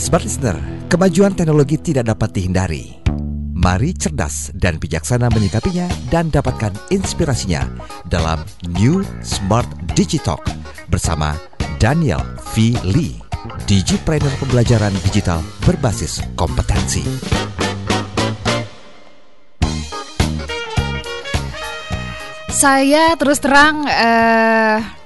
Smart Listener, kemajuan teknologi tidak dapat dihindari. Mari cerdas dan bijaksana menyikapinya dan dapatkan inspirasinya dalam New Smart Digitalk bersama Daniel V. Lee, Digipreneur pembelajaran digital berbasis kompetensi. Saya terus terang eh,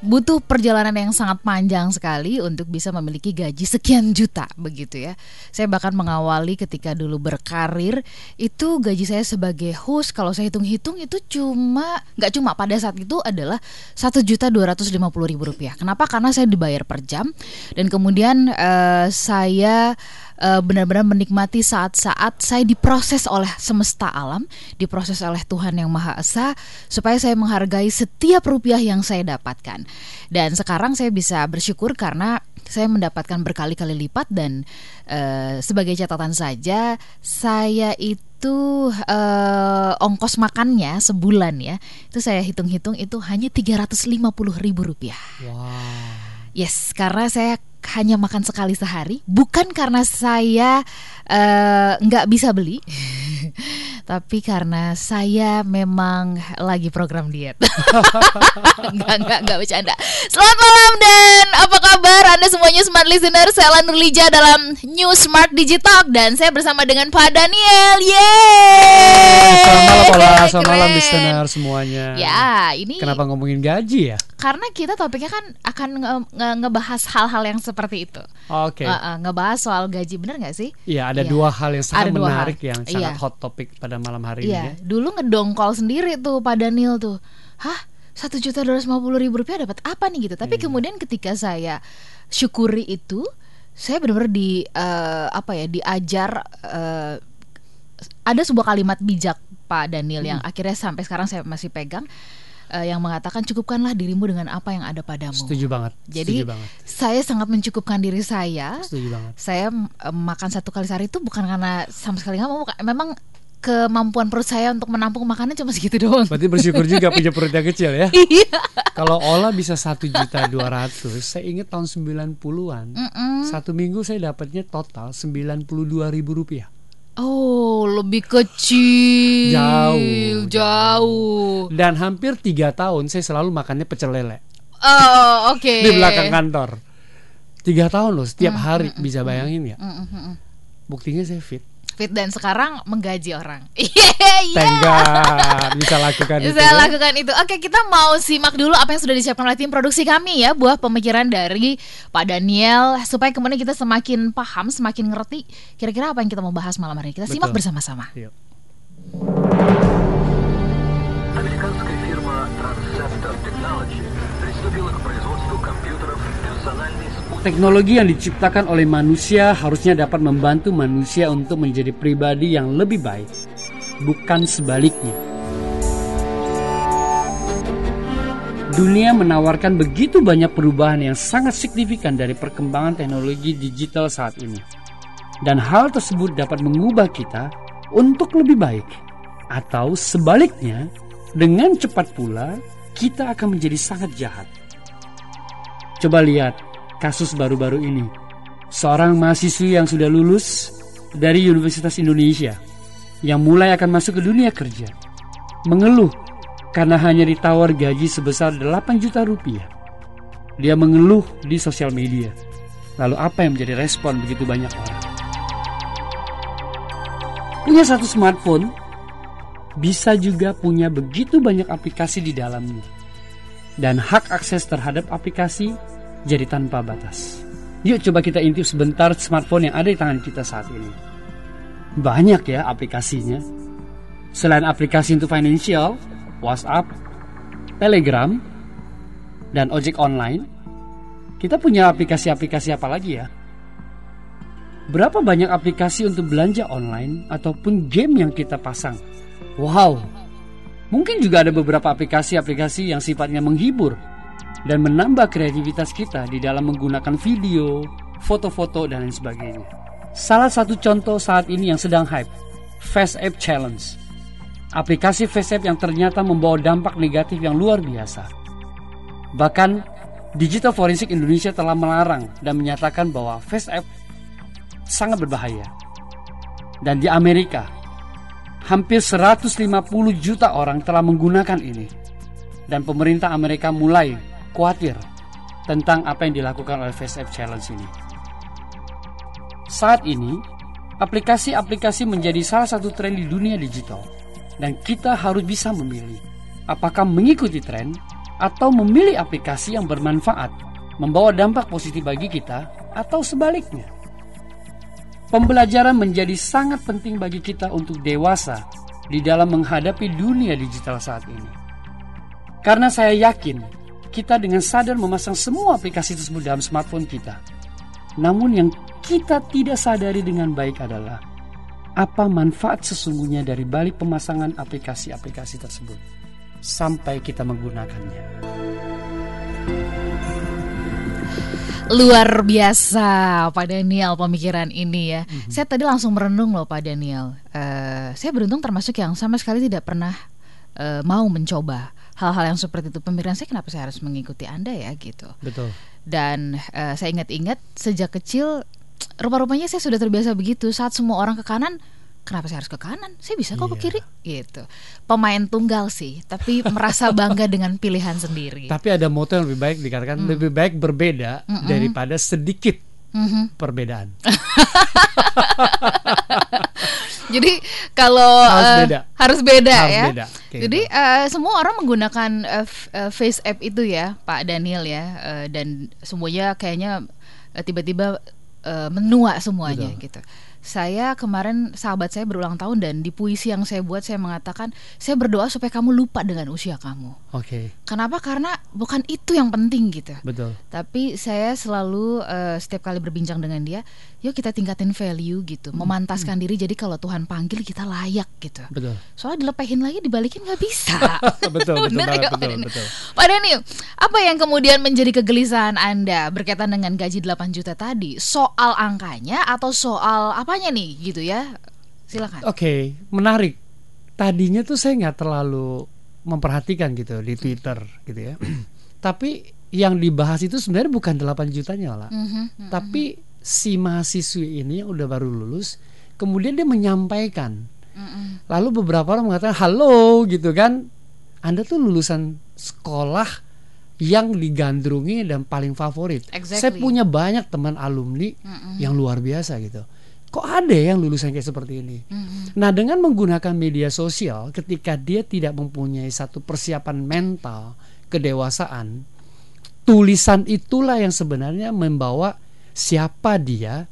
butuh perjalanan yang sangat panjang sekali untuk bisa memiliki gaji sekian juta begitu ya. Saya bahkan mengawali ketika dulu berkarir itu gaji saya sebagai host kalau saya hitung-hitung itu cuma nggak cuma pada saat itu adalah satu juta dua ratus lima puluh ribu rupiah. Kenapa? Karena saya dibayar per jam dan kemudian uh, saya uh, benar-benar menikmati saat-saat saya diproses oleh semesta alam, diproses oleh Tuhan yang Maha Esa, supaya saya menghargai setiap rupiah yang saya dapatkan. Dan sekarang saya bisa bersyukur karena saya mendapatkan berkali-kali lipat dan uh, sebagai catatan saja saya itu uh, ongkos makannya sebulan ya itu saya hitung-hitung itu hanya 350 ribu rupiah. Wow. Yes, karena saya hanya makan sekali sehari, bukan karena saya eh, nggak uh, bisa beli, tapi karena saya memang lagi program diet. nggak nggak nggak bercanda. Selamat malam dan apa kabar Anda semuanya smart listener? Saya Nurlija dalam New Smart Digital dan saya bersama dengan Pak Daniel. Yeay! Selamat malam, Pola. Selamat malam listener semuanya. Ya, ini kenapa ngomongin gaji ya? Karena kita topiknya kan akan nge nge ngebahas hal-hal yang seperti itu. Oke. Okay. Uh, uh, ngebahas soal gaji bener nggak sih? Iya, ada ya. dua hal yang sangat menarik hal. yang sangat ya. hot topik pada malam hari ya. ini. Ya. Dulu ngedongkol sendiri tuh Pak Daniel tuh. Hah? Satu juta dua ratus lima puluh ribu rupiah dapat apa nih gitu? Tapi hmm. kemudian ketika saya syukuri itu, saya benar-benar di uh, apa ya diajar uh, ada sebuah kalimat bijak Pak Daniel hmm. yang akhirnya sampai sekarang saya masih pegang uh, yang mengatakan cukupkanlah dirimu dengan apa yang ada padamu. Setuju banget. Jadi Setuju banget. saya sangat mencukupkan diri saya. Setuju banget. Saya uh, makan satu kali sehari itu bukan karena sama sekali nggak mau, memang kemampuan perut saya untuk menampung makanan cuma segitu doang. Berarti bersyukur juga punya perut yang kecil ya. Iya. Kalau Ola bisa satu juta dua ratus, saya ingat tahun 90-an, mm -mm. satu minggu saya dapatnya total sembilan puluh dua ribu rupiah. Oh, lebih kecil. Jauh, jauh. Dan hampir tiga tahun saya selalu makannya pecel lele. Oh, oke. Okay. Di belakang kantor. Tiga tahun loh, setiap mm, hari mm, bisa bayangin ya. Mm, mm, mm. Buktinya saya fit fit dan sekarang menggaji orang. Iya. Tengah bisa lakukan bisa itu. Bisa ya. lakukan itu. Oke, kita mau simak dulu apa yang sudah disiapkan oleh tim produksi kami ya, buah pemikiran dari Pak Daniel supaya kemudian kita semakin paham, semakin ngerti kira-kira apa yang kita mau bahas malam hari ini. Kita Betul. simak bersama-sama. Yuk. Teknologi yang diciptakan oleh manusia harusnya dapat membantu manusia untuk menjadi pribadi yang lebih baik, bukan sebaliknya. Dunia menawarkan begitu banyak perubahan yang sangat signifikan dari perkembangan teknologi digital saat ini. Dan hal tersebut dapat mengubah kita untuk lebih baik. Atau sebaliknya, dengan cepat pula kita akan menjadi sangat jahat. Coba lihat kasus baru-baru ini. Seorang mahasiswi yang sudah lulus dari Universitas Indonesia yang mulai akan masuk ke dunia kerja mengeluh karena hanya ditawar gaji sebesar 8 juta rupiah. Dia mengeluh di sosial media. Lalu apa yang menjadi respon begitu banyak orang? Punya satu smartphone bisa juga punya begitu banyak aplikasi di dalamnya. Dan hak akses terhadap aplikasi jadi tanpa batas. Yuk coba kita intip sebentar smartphone yang ada di tangan kita saat ini. Banyak ya aplikasinya. Selain aplikasi untuk financial, WhatsApp, Telegram, dan ojek online, kita punya aplikasi-aplikasi apa lagi ya? Berapa banyak aplikasi untuk belanja online ataupun game yang kita pasang? Wow, mungkin juga ada beberapa aplikasi-aplikasi yang sifatnya menghibur dan menambah kreativitas kita di dalam menggunakan video, foto-foto, dan lain sebagainya. Salah satu contoh saat ini yang sedang hype, Face App Challenge. Aplikasi Face App yang ternyata membawa dampak negatif yang luar biasa. Bahkan, Digital Forensik Indonesia telah melarang dan menyatakan bahwa Face App sangat berbahaya. Dan di Amerika, hampir 150 juta orang telah menggunakan ini. Dan pemerintah Amerika mulai khawatir tentang apa yang dilakukan oleh FaceApp Challenge ini. Saat ini, aplikasi-aplikasi menjadi salah satu tren di dunia digital. Dan kita harus bisa memilih apakah mengikuti tren atau memilih aplikasi yang bermanfaat, membawa dampak positif bagi kita, atau sebaliknya. Pembelajaran menjadi sangat penting bagi kita untuk dewasa di dalam menghadapi dunia digital saat ini. Karena saya yakin kita dengan sadar memasang semua aplikasi tersebut dalam smartphone kita. Namun yang kita tidak sadari dengan baik adalah apa manfaat sesungguhnya dari balik pemasangan aplikasi-aplikasi tersebut sampai kita menggunakannya. Luar biasa Pak Daniel pemikiran ini ya. Mm-hmm. Saya tadi langsung merenung loh Pak Daniel. Uh, saya beruntung termasuk yang sama sekali tidak pernah uh, mau mencoba hal-hal yang seperti itu. Pemikiran saya kenapa saya harus mengikuti Anda ya gitu. Betul. Dan uh, saya ingat-ingat sejak kecil rupa-rupanya saya sudah terbiasa begitu saat semua orang ke kanan kenapa saya harus ke kanan saya bisa kok iya. ke kiri gitu pemain tunggal sih tapi merasa bangga dengan pilihan sendiri tapi ada moto yang lebih baik dikatakan mm. lebih baik berbeda mm -mm. daripada sedikit mm -hmm. perbedaan jadi kalau harus uh, beda harus beda harus ya beda. jadi uh, semua orang menggunakan uh, face app itu ya Pak Daniel ya uh, dan semuanya kayaknya tiba-tiba uh, menua semuanya Betul. gitu. Saya kemarin sahabat saya berulang tahun dan di puisi yang saya buat saya mengatakan saya berdoa supaya kamu lupa dengan usia kamu. Oke. Okay. Kenapa? Karena bukan itu yang penting gitu. Betul. Tapi saya selalu uh, setiap kali berbincang dengan dia, yuk kita tingkatin value gitu, hmm. memantaskan hmm. diri jadi kalau Tuhan panggil kita layak gitu. Betul. Soalnya dilepehin lagi dibalikin nggak bisa. betul, betul, betul, betul, betul, betul. Pak Dani, apa yang kemudian menjadi kegelisahan Anda berkaitan dengan gaji 8 juta tadi? Soal angkanya atau soal apanya nih gitu ya? Silakan. Oke, okay, menarik. Tadinya tuh saya nggak terlalu memperhatikan gitu di Twitter gitu ya. Tapi yang dibahas itu sebenarnya bukan 8 jutanya lah. Mm -hmm, Tapi si mahasiswi ini udah baru lulus, kemudian dia menyampaikan. Mm-mm. Lalu beberapa orang mengatakan halo gitu kan, Anda tuh lulusan sekolah yang digandrungi dan paling favorit. Exactly. Saya punya banyak teman alumni Mm-mm. yang luar biasa gitu. Kok ada yang lulusan kayak seperti ini? Mm-hmm. Nah, dengan menggunakan media sosial, ketika dia tidak mempunyai satu persiapan mental, kedewasaan, tulisan itulah yang sebenarnya membawa siapa dia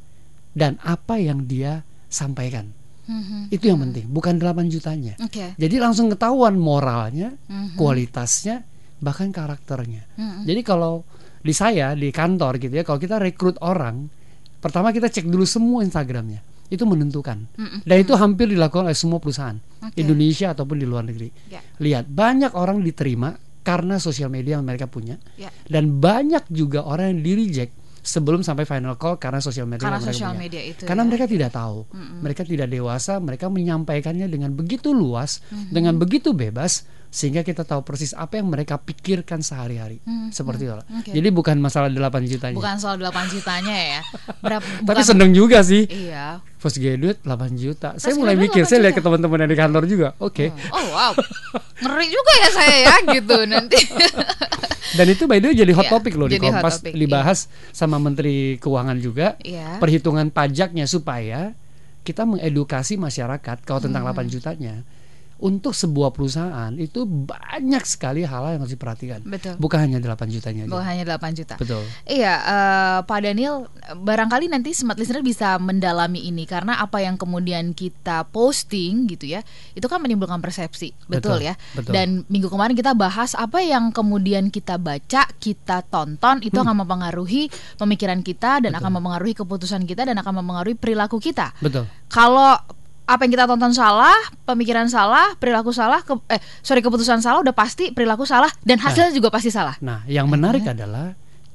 dan apa yang dia sampaikan. Mm-hmm. Itu yang penting, bukan 8 jutanya. Okay. Jadi langsung ketahuan moralnya, mm-hmm. kualitasnya, bahkan karakternya. Mm-hmm. Jadi kalau di saya di kantor gitu ya, kalau kita rekrut orang, pertama kita cek dulu semua Instagramnya. Itu menentukan. Mm-hmm. Dan itu hampir dilakukan oleh semua perusahaan okay. Indonesia ataupun di luar negeri. Yeah. Lihat, banyak orang diterima karena sosial media yang mereka punya. Yeah. Dan banyak juga orang yang di reject sebelum sampai final call karena sosial media karena sosial media itu karena ya. mereka tidak tahu mm mereka tidak dewasa mereka menyampaikannya dengan begitu luas mm dengan begitu bebas sehingga kita tahu persis apa yang mereka pikirkan sehari-hari hmm, seperti itu. Okay. Jadi bukan masalah 8 jutanya. Bukan soal 8 jutanya ya. Berapa, Tapi seneng juga sih. Iya. First graduate 8 juta. Saya mulai mikir, saya lihat ke teman-teman yang di kantor juga. Oke. Okay. Oh. oh wow. Ngeri juga ya saya ya gitu nanti. Dan itu by the way jadi hot yeah, topic loh di Kompas topic, dibahas yeah. sama Menteri Keuangan juga. Yeah. Perhitungan pajaknya supaya kita mengedukasi masyarakat kalau tentang hmm. 8 jutanya untuk sebuah perusahaan itu banyak sekali hal yang harus diperhatikan. Betul. Bukan hanya 8 jutanya Bukan hanya 8 juta. Betul. Iya, uh, Pak Daniel, barangkali nanti smart listener bisa mendalami ini karena apa yang kemudian kita posting gitu ya, itu kan menimbulkan persepsi. Betul, betul ya. Betul. Dan minggu kemarin kita bahas apa yang kemudian kita baca, kita tonton itu hmm. akan mempengaruhi pemikiran kita dan betul. akan mempengaruhi keputusan kita dan akan mempengaruhi perilaku kita. Betul. Kalau apa yang kita tonton salah, pemikiran salah, perilaku salah, ke, eh sorry keputusan salah udah pasti perilaku salah dan nah. hasilnya nah, juga pasti salah. Nah, yang menarik hmm. adalah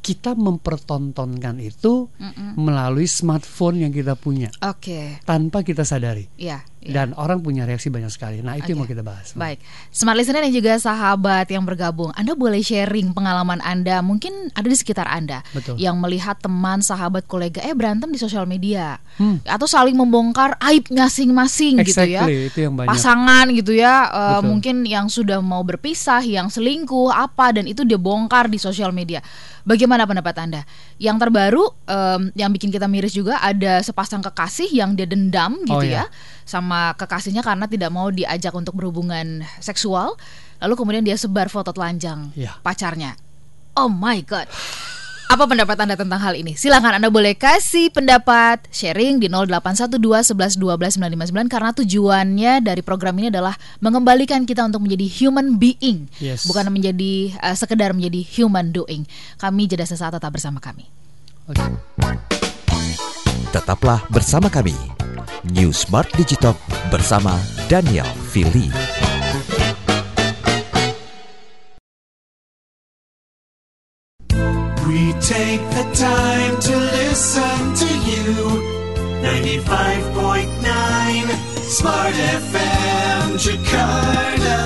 kita mempertontonkan itu Mm-mm. melalui smartphone yang kita punya. Oke. Okay. Tanpa kita sadari. Iya. Dan orang punya reaksi banyak sekali. Nah itu yang mau kita bahas. Baik, smart listener dan juga sahabat yang bergabung, Anda boleh sharing pengalaman Anda, mungkin ada di sekitar Anda Betul. yang melihat teman, sahabat, kolega eh berantem di sosial media Hmm. atau saling membongkar aib masing-masing gitu ya. Exactly, itu yang banyak. Pasangan gitu ya, Betul. mungkin yang sudah mau berpisah, yang selingkuh apa dan itu dibongkar di sosial media. Bagaimana pendapat Anda? Yang terbaru em, yang bikin kita miris juga ada sepasang kekasih yang dia dendam gitu Oh, iya. ya sama kekasihnya karena tidak mau diajak untuk berhubungan seksual. Lalu kemudian dia sebar foto telanjang Iya. pacarnya. Oh my god. Apa pendapat Anda tentang hal ini? Silahkan Anda boleh kasih pendapat sharing di 0812 11 12 959 karena tujuannya dari program ini adalah mengembalikan kita untuk menjadi human being, Yes. bukan menjadi eh, sekedar menjadi human doing. Kami jeda sesaat tetap bersama kami. Oke. Tetaplah bersama kami. New Smart Digitalk bersama Daniel Fili. We take the time to listen to you. 95.9 Smart FM Jakarta.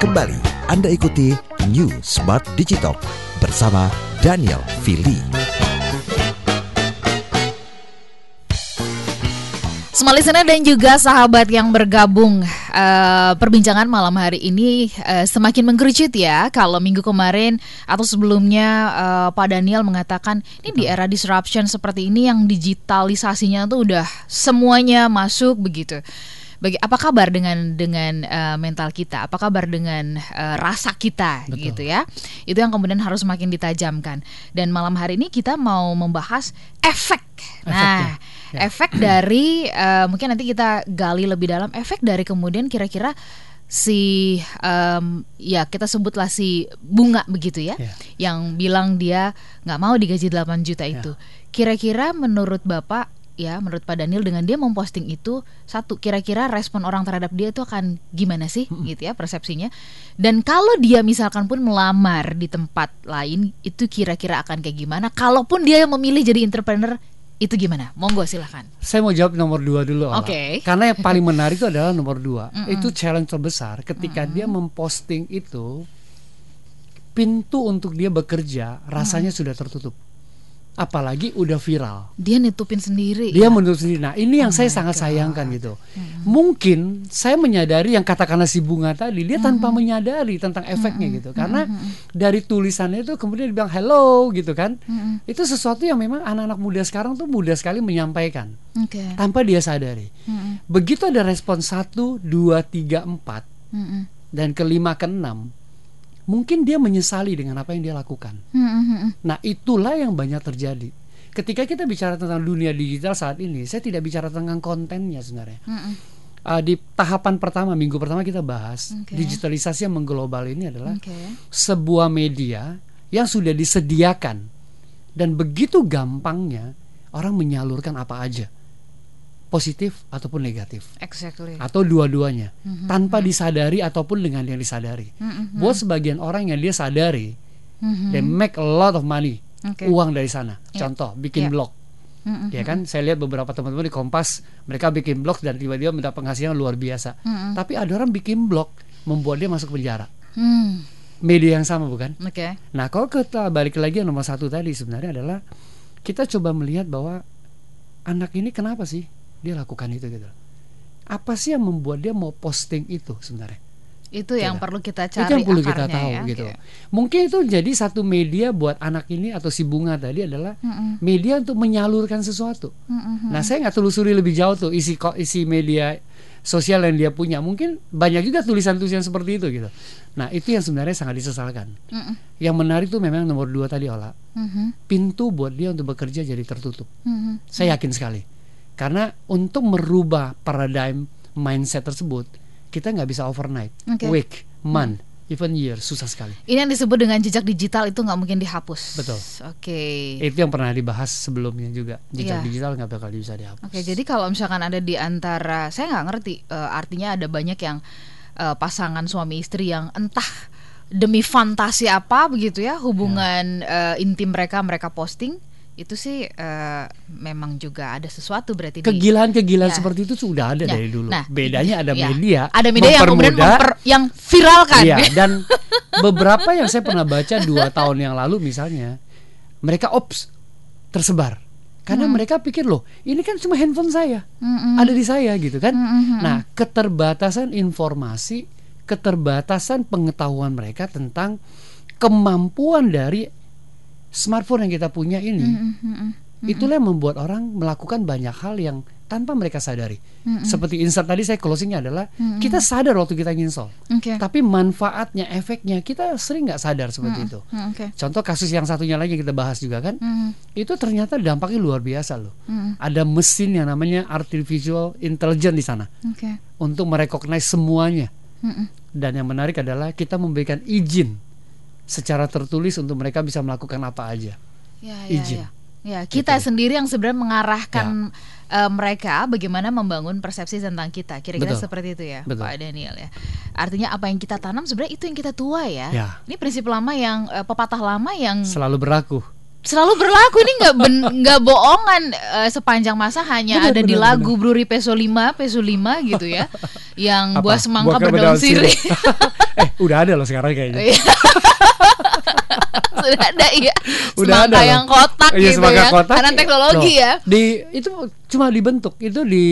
Kembali Anda ikuti New Smart Digitalk bersama Daniel Fili. Smart listener dan juga sahabat yang bergabung eh, Perbincangan malam hari ini eh, semakin mengkerucut ya Kalau minggu kemarin atau sebelumnya eh, Pak Daniel mengatakan Ini di era disruption seperti ini yang digitalisasinya tuh udah semuanya masuk begitu Bagi, apa kabar dengan dengan eh, mental kita? Apa kabar dengan eh, rasa kita Betul. gitu ya? Itu yang kemudian harus makin ditajamkan. Dan malam hari ini kita mau membahas efek. Nah, Efeknya, ya. efek dari eh, mungkin nanti kita gali lebih dalam efek dari kemudian kira-kira si em, ya kita sebutlah si bunga begitu ya, Ya. yang bilang dia nggak mau digaji 8 juta itu. Kira-kira menurut Bapak ya menurut Pak Daniel dengan dia memposting itu satu kira-kira respon orang terhadap dia itu akan gimana sih? Gitu ya persepsinya. Dan kalau dia misalkan pun melamar di tempat lain itu kira-kira akan kayak gimana? Kalaupun dia yang memilih jadi entrepreneur itu gimana? Monggo silahkan Saya mau jawab nomor dua dulu. Oke. Karena yang paling menarik itu adalah nomor dua. Itu challenge terbesar ketika dia memposting itu pintu untuk dia bekerja rasanya sudah tertutup. Apalagi udah viral. dia nutupin sendiri Dia ya? menurut sendiri. Nah ini yang Oh saya sangat God. sayangkan gitu. Mungkin saya menyadari yang katakanlah si bunga tadi dia tanpa menyadari tentang efeknya gitu. Karena dari tulisannya itu kemudian dibilang hello gitu kan. Itu sesuatu yang memang anak-anak muda sekarang tuh mudah sekali menyampaikan oke tanpa dia sadari. Mm-mm. Begitu ada respon satu, dua, tiga, empat dan kelima, keenam, mungkin dia menyesali dengan apa yang dia lakukan. Mm-mm. Nah, itulah yang banyak terjadi. Ketika kita bicara tentang dunia digital saat ini, saya tidak bicara tentang kontennya sebenarnya. Uh, di tahapan pertama, minggu pertama kita bahas Oke. digitalisasi yang mengglobal ini adalah oke sebuah media yang sudah disediakan dan begitu gampangnya orang menyalurkan apa aja, positif ataupun negatif exactly atau dua-duanya Mhm. tanpa disadari ataupun dengan yang disadari. Mm-mm. Buat sebagian orang yang dia sadari, Mhm. they make a lot of money, Oke. uang dari sana. Ya. Contoh, bikin Ya. blog, Mm-mm. ya kan? Saya lihat beberapa teman-teman di Kompas, mereka bikin blog dan tiba-tiba mendapat penghasilan luar biasa. Mm-mm. Tapi ada orang bikin blog membuat dia masuk penjara. Hmm. Media yang sama bukan? oke Nah, kalau kita balik lagi yang nomor satu tadi sebenarnya adalah kita coba melihat bahwa anak ini kenapa sih dia lakukan itu gitu. Apa sih yang membuat dia mau posting itu sebenarnya? itu yang Gitu. perlu kita itu cari yang perlu kita tahu ya. gitu. Oke. Mungkin itu jadi satu media buat anak ini atau si bunga tadi adalah Mm-mm. media untuk menyalurkan sesuatu. Mm-mm. Nah, saya nggak telusuri lebih jauh tuh isi isi media sosial yang dia punya. Mungkin banyak juga tulisan-tulisan seperti itu gitu. Nah, itu yang sebenarnya sangat disesalkan. Mm-mm. Yang menarik tuh memang nomor dua tadi Ola. Mhm. Pintu buat dia untuk bekerja jadi tertutup. Mhm. Saya yakin sekali. Karena untuk merubah paradigm mindset tersebut, kita nggak bisa overnight, Oke. week, month, even year, susah sekali. Ini yang disebut dengan jejak digital itu nggak mungkin dihapus. Betul. Oke. Itu yang pernah dibahas sebelumnya juga. Jejak Iya. digital nggak bakal bisa dihapus. Oke, jadi kalau misalkan ada di antara saya nggak ngerti eh, artinya ada banyak yang eh, pasangan suami istri yang entah demi fantasi apa begitu ya hubungan eh, intim mereka mereka posting itu sih eh, memang juga ada sesuatu berarti Kegilaan-kegilaan Ya. seperti itu sudah ada Ya. dari dulu. Nah, Bedanya ada ya. media. ada media yang kemudian memper- yang viral kan Iya, dan beberapa yang saya pernah baca dua tahun yang lalu misalnya, mereka ops tersebar. Karena Hmm. mereka pikir loh, ini kan cuma handphone saya, Mm-mm. ada di saya gitu kan. Mm-mm. Nah, keterbatasan informasi, keterbatasan pengetahuan mereka tentang kemampuan dari smartphone yang kita punya ini, Mm-mm. itulah yang membuat orang melakukan banyak hal yang tanpa mereka sadari. Seperti insert tadi saya closingnya adalah kita sadar waktu kita nginstal, Oke. tapi manfaatnya, efeknya kita sering nggak sadar seperti itu. Mm, Oke. Contoh kasus yang satunya lagi kita bahas juga kan, Mm, itu ternyata dampaknya luar biasa loh. mm, Ada mesin yang namanya artificial intelligence di sana Oke. untuk merecognize semuanya. Mm-mm. Dan yang menarik adalah kita memberikan izin secara tertulis untuk mereka bisa melakukan apa aja. Ya, ya, Izin. ya. Ya, kita Gitu. sendiri yang sebenarnya mengarahkan eh, mereka bagaimana membangun persepsi tentang kita. Kira-kira Betul. seperti itu ya, Betul. Pak Daniel ya. Artinya apa yang kita tanam sebenarnya itu yang kita tuai ya. Ya. Ini prinsip lama yang eh, pepatah lama yang Selalu berlaku. Selalu berlaku ini nggak nggak bohongan eh, sepanjang masa hanya Benar, ada di benar, lagu Bruri Peso 5 Peso 5 gitu ya yang Apa? buah semangka berdaun sirih. sirih eh, udah ada loh sekarang kayaknya. Sudah ada ya Udah semangka ada loh. yang kotak Iya, gitu semangka ya kotak. karena teknologi Loh, ya Di itu cuma dibentuk itu di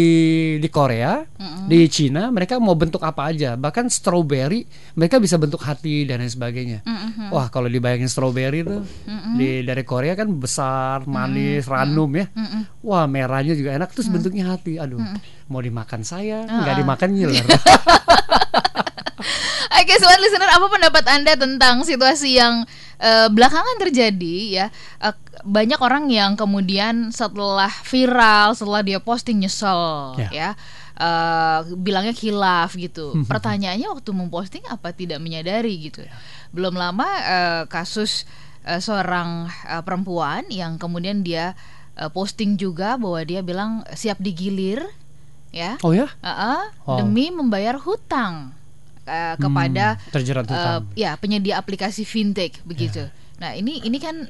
di Korea, di Cina mereka mau bentuk apa aja. Bahkan strawberry mereka bisa bentuk hati dan lain sebagainya. Mm-mm. Wah, kalau dibayangin strawberry tuh di dari Korea kan besar, manis, ranum ya. Mm-mm. Wah, merahnya juga enak terus bentuknya hati. Aduh, mau dimakan saya, nggak Ah. dimakan ngiler. Oke, sobat listener, apa pendapat Anda tentang situasi yang eh, belakangan terjadi ya? Eh, banyak orang yang kemudian setelah viral, setelah dia posting nyesel Ya. ya. eh, bilangnya khilaf gitu. Pertanyaannya waktu memposting apa tidak menyadari gitu. Belum lama eh, kasus eh, seorang eh, perempuan yang kemudian dia eh, posting juga bahwa dia bilang siap digilir ya. oh ya? Uh-uh, Oh. demi membayar hutang uh, kepada Hmm, terjerat uh, ya penyedia aplikasi fintech begitu. Nah ini ini kan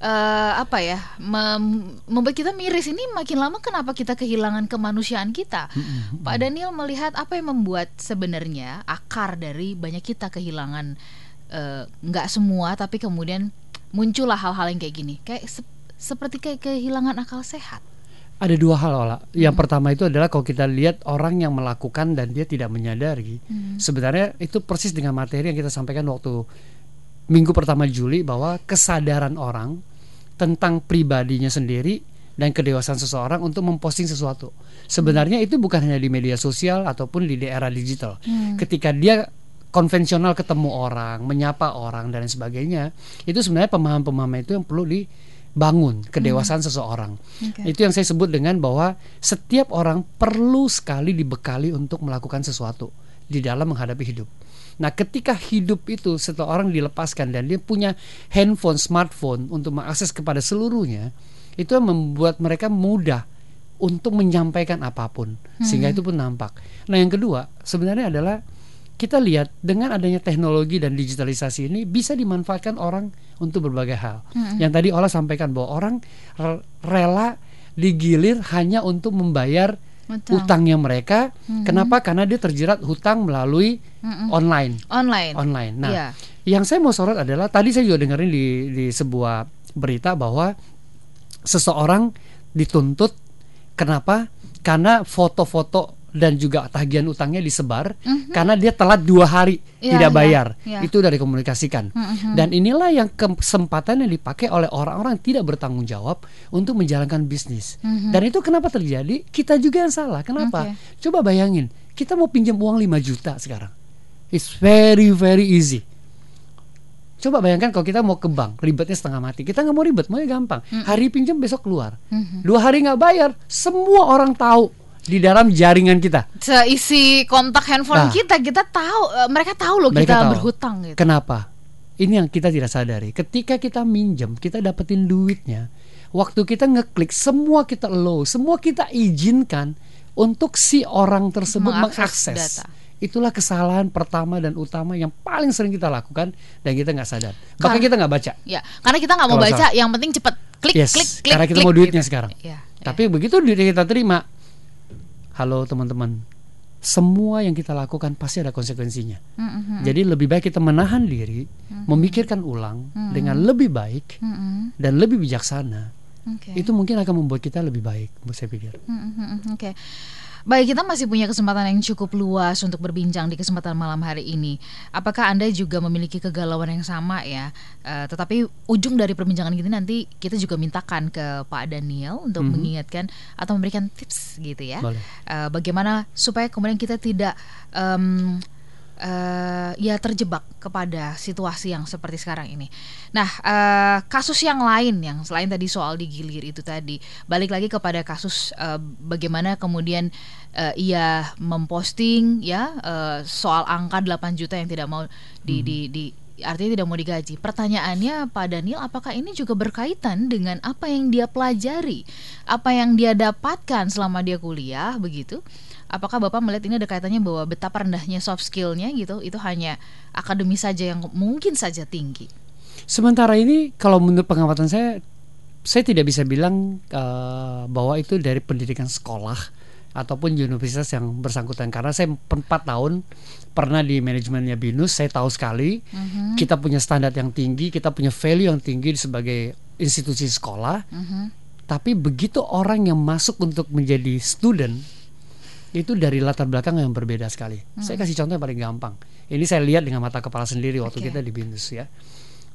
uh, apa ya mem- membuat kita miris ini makin lama kenapa kita kehilangan kemanusiaan kita. Pak Daniel melihat apa yang membuat sebenarnya akar dari banyak kita kehilangan uh, nggak semua tapi kemudian muncullah hal-hal yang kayak gini kayak sep- seperti kayak kehilangan akal sehat. Ada dua hal, Ola. Yang Hmm. pertama itu adalah kalau kita lihat orang yang melakukan dan dia tidak menyadari, Hmm. sebenarnya itu persis dengan materi yang kita sampaikan waktu minggu pertama Juli bahwa kesadaran orang tentang pribadinya sendiri dan kedewasaan seseorang untuk memposting sesuatu. Sebenarnya itu bukan hanya di media sosial ataupun di era digital. Hmm. Ketika dia konvensional ketemu orang, menyapa orang dan lain sebagainya, itu sebenarnya pemahaman-pemahaman itu yang perlu dibangun kedewasaan seseorang. Oke. Itu yang saya sebut dengan bahwa setiap orang perlu sekali dibekali untuk melakukan sesuatu di dalam menghadapi hidup. Nah, ketika hidup itu setelah orang dilepaskan dan dia punya handphone, smartphone untuk mengakses kepada seluruhnya, itu membuat mereka mudah untuk menyampaikan apa pun, sehingga itu pun nampak. Nah, yang kedua sebenarnya adalah kita lihat dengan adanya teknologi dan digitalisasi ini bisa dimanfaatkan orang untuk berbagai hal. Yang tadi Ola sampaikan bahwa orang re- rela digilir hanya untuk membayar Betul. utangnya mereka. Kenapa? Karena dia terjerat hutang melalui Mm-mm. online. Online. Online. Nah, Iya. yang saya mau sorot adalah tadi saya juga dengerin di di sebuah berita bahwa seseorang dituntut kenapa? Karena foto-foto dan juga tagihan utangnya disebar Mhm. karena dia telat dua hari Iya, tidak iya, bayar. iya. Itu dari komunikasikan. Mhm. Dan inilah yang kesempatan yang dipakai oleh orang-orang yang tidak bertanggung jawab untuk menjalankan bisnis. Mhm. Dan itu kenapa terjadi? Kita juga yang salah. Kenapa? Oke. Coba bayangin, kita mau pinjam uang 5 juta sekarang. It's very very easy. Coba bayangkan kalau kita mau ke bank, ribetnya setengah mati. Kita nggak mau ribet, maunya gampang. Hari pinjam besok keluar. Mhm. Dua hari nggak bayar, semua orang tahu di dalam jaringan kita. Seisi kontak handphone Nah. kita, kita tahu eh, mereka tahu loh Mereka kita tahu. berhutang gitu. Kenapa? Ini yang kita tidak sadari. Ketika kita minjem, kita dapetin duitnya. Waktu kita ngeklik, semua kita allow, semua kita izinkan untuk si orang tersebut Mengakses mengakses. data. itulah kesalahan pertama dan utama yang paling sering kita lakukan dan kita nggak sadar. Bahkan Kar- kita nggak baca. Ya, karena kita nggak mau baca, salah. yang penting cepet klik Yes, klik klik. karena kita klik, mau duitnya gitu. sekarang. Ya, Tapi begitu duit kita terima, halo teman-teman, semua yang kita lakukan pasti ada konsekuensinya. Mm, mm, mm, Jadi lebih baik kita menahan diri, memikirkan ulang dengan lebih baik mm, mm. dan lebih bijaksana. Oke. Itu mungkin akan membuat kita lebih baik, saya pikir. Mm, mm, mm, Oke. Baik, kita masih punya kesempatan yang cukup luas untuk berbincang di kesempatan malam hari ini. Apakah Anda juga memiliki kegalauan yang sama ya? Eh, tetapi ujung dari perbincangan ini nanti kita juga mintakan ke Pak Daniel untuk mengingatkan atau memberikan tips gitu ya. Boleh. Eh, bagaimana supaya kemudian kita tidak em, eh, ya terjebak kepada situasi yang seperti sekarang ini. Nah, eh, kasus yang lain yang selain tadi soal digilir itu tadi, balik lagi kepada kasus eh, bagaimana kemudian eh, ia memposting ya eh, soal angka 8 juta yang tidak mau di, di, di artinya tidak mau digaji. Pertanyaannya Pak Daniel, apakah ini juga berkaitan dengan apa yang dia pelajari, apa yang dia dapatkan selama dia kuliah begitu? Apakah Bapak melihat ini ada kaitannya bahwa betapa rendahnya soft skillnya gitu, itu hanya akademis saja yang mungkin saja tinggi? Sementara ini kalau menurut pengamatan saya saya tidak bisa bilang eh, bahwa itu dari pendidikan sekolah ataupun universitas yang bersangkutan. Karena saya empat tahun pernah di manajemennya binus saya tahu sekali. Kita punya standar yang tinggi kita punya value yang tinggi sebagai institusi sekolah. Tapi begitu orang yang masuk untuk menjadi student itu dari latar belakang yang berbeda sekali. Saya kasih contoh yang paling gampang. Ini saya lihat dengan mata kepala sendiri waktu Oke. kita di Binus ya.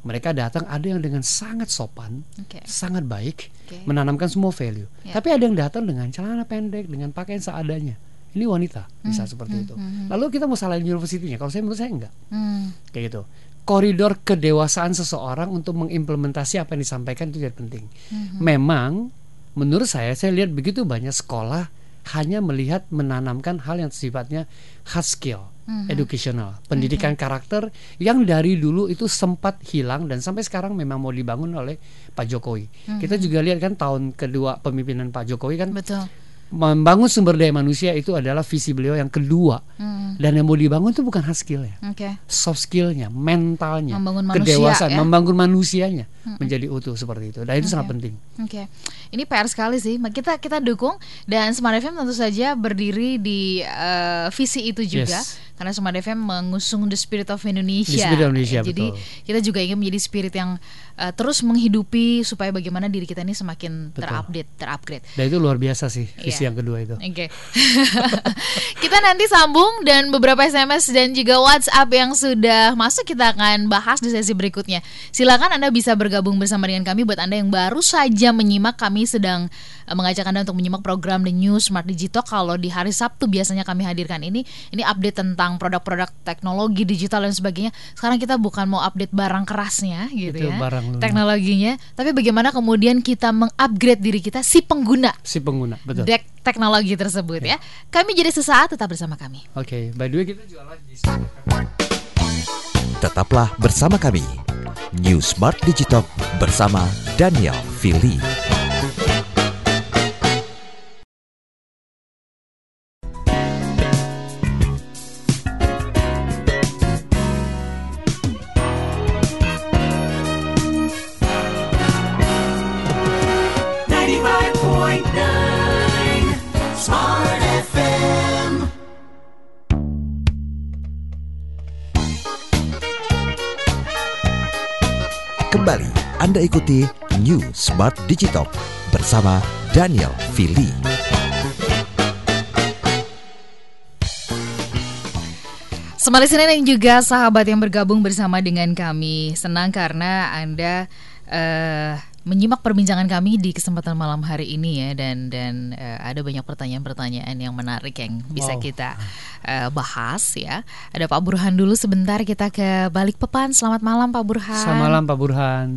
Mereka datang ada yang dengan sangat sopan, Oke. sangat baik, Oke. menanamkan semua value. Ya. Tapi ada yang datang dengan celana pendek, dengan pakaian seadanya. Ini wanita bisa seperti itu. Lalu kita mau salahin universitinya? Kalau saya menurut saya enggak Hmm, kayak gitu. Koridor kedewasaan seseorang untuk mengimplementasi apa yang disampaikan itu jadi penting. Memang menurut saya saya lihat begitu banyak sekolah hanya melihat menanamkan hal yang sifatnya hard skill, educational, pendidikan karakter yang dari dulu itu sempat hilang dan sampai sekarang memang mau dibangun oleh Pak Jokowi. Kita juga lihat kan tahun kedua pemimpinan Pak Jokowi kan betul. Membangun sumber daya manusia itu adalah visi beliau yang kedua. Hmm, Dan yang mau dibangun itu bukan hard skillnya Oke. soft skillnya, mentalnya, Membangun manusia, kedewasaan, ya. membangun manusianya menjadi utuh seperti itu. Dan itu sangat penting. Oke, ini PR sekali sih. Kita kita dukung dan Smart FM tentu saja berdiri di eh, visi itu juga. Yes. Karena Smart FM mengusung the spirit of Indonesia. The spirit of Indonesia, Jadi betul. kita juga ingin menjadi spirit yang eh, terus menghidupi supaya bagaimana diri kita ini semakin Betul. terupdate, terupgrade. Dan itu luar biasa sih visi Iya. yang kedua itu. Oke. kita nanti sambung dan beberapa SMS dan juga WhatsApp yang sudah masuk kita akan bahas di sesi berikutnya. Silakan Anda bisa bergabung bersama dengan kami buat Anda yang baru saja menyimak kami sedang eh, mengajak Anda untuk menyimak program The New Smart Digital kalau di hari Sabtu biasanya kami hadirkan ini ini update tentang produk-produk teknologi digital dan sebagainya. Sekarang kita bukan mau update barang kerasnya gitu Itu ya. barang lunak. Teknologinya, tapi bagaimana kemudian kita mengupgrade diri kita si pengguna Si pengguna, betul. dek teknologi tersebut ya. Kami jadi sesaat tetap bersama kami. Oke, by the way kita juga lagi di Tetaplah bersama kami. New Smart Digital bersama Daniel Fili. Kembali Anda ikuti New Smart Digital bersama Daniel Fili. Semali Senin yang juga sahabat yang bergabung bersama dengan kami Senang karena Anda eh, menyimak perbincangan kami di kesempatan malam hari ini ya Dan dan eh, ada banyak pertanyaan-pertanyaan yang menarik yang bisa Wow. kita eh, bahas ya. Ada Pak Burhan dulu sebentar kita ke Balikpapan Selamat malam Pak Burhan. Selamat malam Pak Burhan.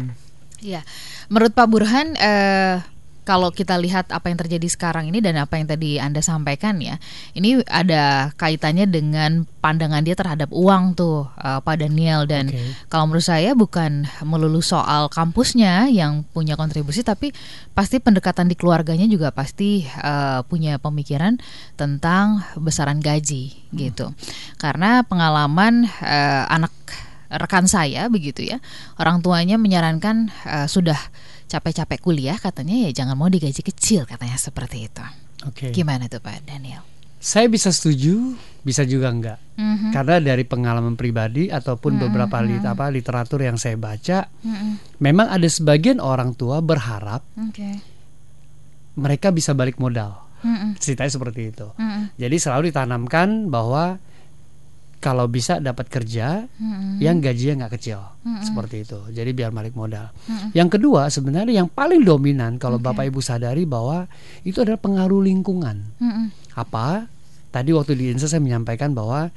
Ya, menurut Pak Burhan, eh, kalau kita lihat apa yang terjadi sekarang ini dan apa yang tadi Anda sampaikan ya, ini ada kaitannya dengan pandangan dia terhadap uang tuh uh, Pak Daniel dan Oke. kalau menurut saya bukan melulu soal kampusnya yang punya kontribusi tapi pasti pendekatan di keluarganya juga pasti uh, punya pemikiran tentang besaran gaji gitu. Karena pengalaman uh, anak rekan saya begitu ya, orang tuanya menyarankan uh, sudah capek-capek kuliah katanya ya jangan mau digaji kecil katanya seperti itu. Oke. Gimana tuh Pak Daniel? Saya bisa setuju, bisa juga enggak. Mhm. Karena dari pengalaman pribadi ataupun beberapa lit- apa literatur yang saya baca, Mhm. memang ada sebagian orang tua berharap Oke. mereka bisa balik modal. Mhm. Ceritanya seperti itu. Mhm. Jadi selalu ditanamkan bahwa kalau bisa dapat kerja Mhm. yang gajinya nggak kecil, Mm-mm. seperti itu. Jadi biar balik modal. Mm-mm. Yang kedua sebenarnya yang paling dominan kalau Oke. bapak ibu sadari bahwa itu adalah pengaruh lingkungan. Mhm. Apa? Tadi waktu di Insa saya menyampaikan bahwa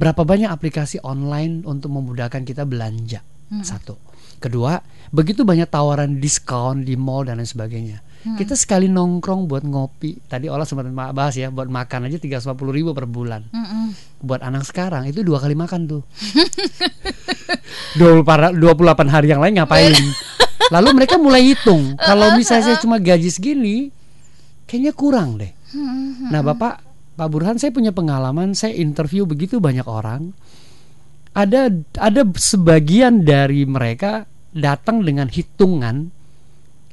berapa banyak aplikasi online untuk memudahkan kita belanja. Mm-mm. Satu. Kedua, begitu banyak tawaran diskon di mall dan lain sebagainya. Kita sekali nongkrong buat ngopi. Tadi olah sempat bahas ya, buat makan aja 350 ribu per bulan. Mhm. Buat anak sekarang itu dua kali makan tuh. 28 28 hari yang lain ngapain? Lalu mereka mulai hitung. Kalau misalnya saya cuma gaji segini, kayaknya kurang deh. Nah, Bapak Pak Burhan, saya punya pengalaman. Saya interview begitu banyak orang. Ada ada sebagian dari mereka datang dengan hitungan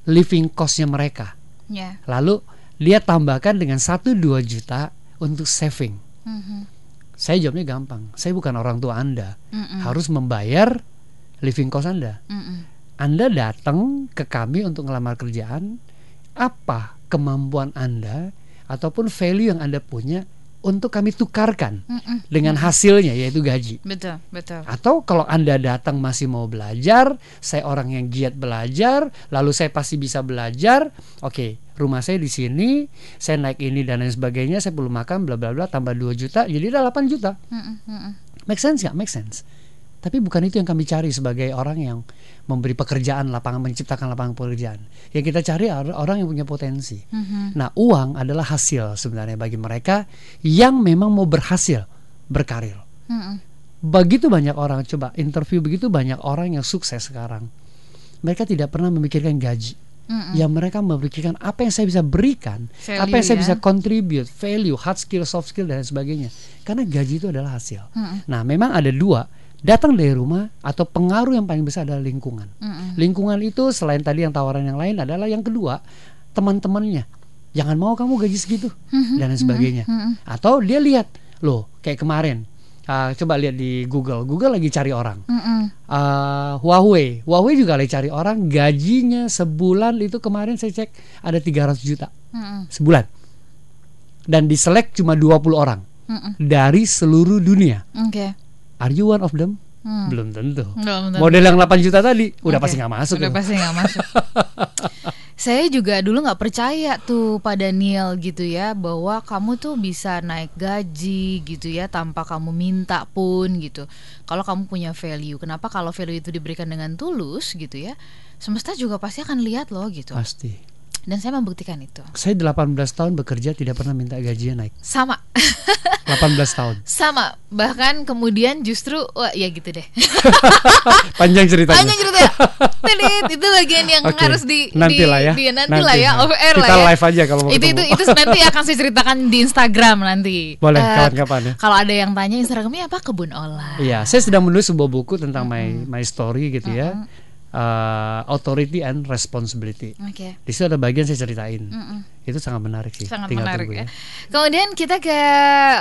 living costnya mereka. Ya. Lalu dia tambahkan dengan 1-2 juta untuk saving. Mhm. Saya jawabnya gampang. Saya bukan orang tua Anda. Mhm. Harus membayar living cost Anda. Mhm. Anda datang ke kami untuk ngelamar kerjaan, apa kemampuan Anda ataupun value yang Anda punya untuk kami tukarkan Mhm. dengan hasilnya yaitu gaji. Betul, betul. Atau kalau Anda datang masih mau belajar, saya orang yang giat belajar, lalu saya pasti bisa belajar. Oke, rumah saya di sini, saya naik ini dan lain sebagainya, saya perlu makan bla bla bla tambah 2 juta, jadi udah 8 juta. Mhm. Mhm. Make sense nggak? Make sense. Tapi bukan itu yang kami cari sebagai orang yang memberi pekerjaan lapangan menciptakan lapangan pekerjaan. Yang kita cari orang yang punya potensi. Mhm. Nah, uang adalah hasil sebenarnya bagi mereka yang memang mau berhasil berkarir. Mhm. Begitu banyak orang coba interview begitu banyak orang yang sukses sekarang. Mereka tidak pernah memikirkan gaji. Mhm. Yang mereka memikirkan apa yang saya bisa berikan, Value apa yang saya ya. bisa contribute, value, hard skill, soft skill dan sebagainya. Karena gaji itu adalah hasil. Mhm. Nah, memang ada dua, datang dari rumah atau pengaruh yang paling besar adalah lingkungan. Mhm. Lingkungan itu selain tadi yang tawaran yang lain adalah yang kedua, teman-temannya. Jangan mau kamu gaji segitu Mhm. dan lain sebagainya. Mhm. Atau dia lihat, loh, kayak kemarin. ah, coba lihat di Google. Google lagi cari orang. Mhm. Ah, Huawei, Huawei juga lagi cari orang. Gajinya sebulan itu kemarin saya cek ada 300 juta Mhm. sebulan. Dan diselek cuma 20 orang Mhm. dari seluruh dunia. Oke. Are you one of them? Hmm. Belum tentu. Belum tentu. Model yang 8 juta tadi udah pasti nggak masuk. Udah tuh. pasti nggak masuk. Saya juga dulu nggak percaya tuh Pak Daniel gitu ya bahwa kamu tuh bisa naik gaji gitu ya tanpa kamu minta pun gitu. Kalau kamu punya value, kenapa kalau value itu diberikan dengan tulus gitu ya? Semesta juga pasti akan lihat loh gitu. Pasti. Dan saya membuktikan itu. Saya 18 tahun bekerja tidak pernah minta gajinya naik. Sama, 18 tahun. sama. Bahkan kemudian justru, wah ya gitu deh. Panjang ceritanya. Panjang cerita. Tidit, itu bagian yang Oke, harus di nanti di- lah ya. di- nanti, Nanti, lah ya off air lah Kita ya. live aja kalau mau itu itu ketemu. itu nanti akan saya ceritakan di Instagram nanti. Boleh, Eh, kapan-kapan ya. Kalau ada yang tanya Instagramnya apa kebun olah. Iya, saya sedang menulis sebuah buku tentang my my story gitu ya. Uh, authority and responsibility. Oke. Di situ ada bagian saya ceritain. Mm-mm. Itu sangat menarik sih. Sangat Tinggal menarik tunggu ya. Kemudian kita ke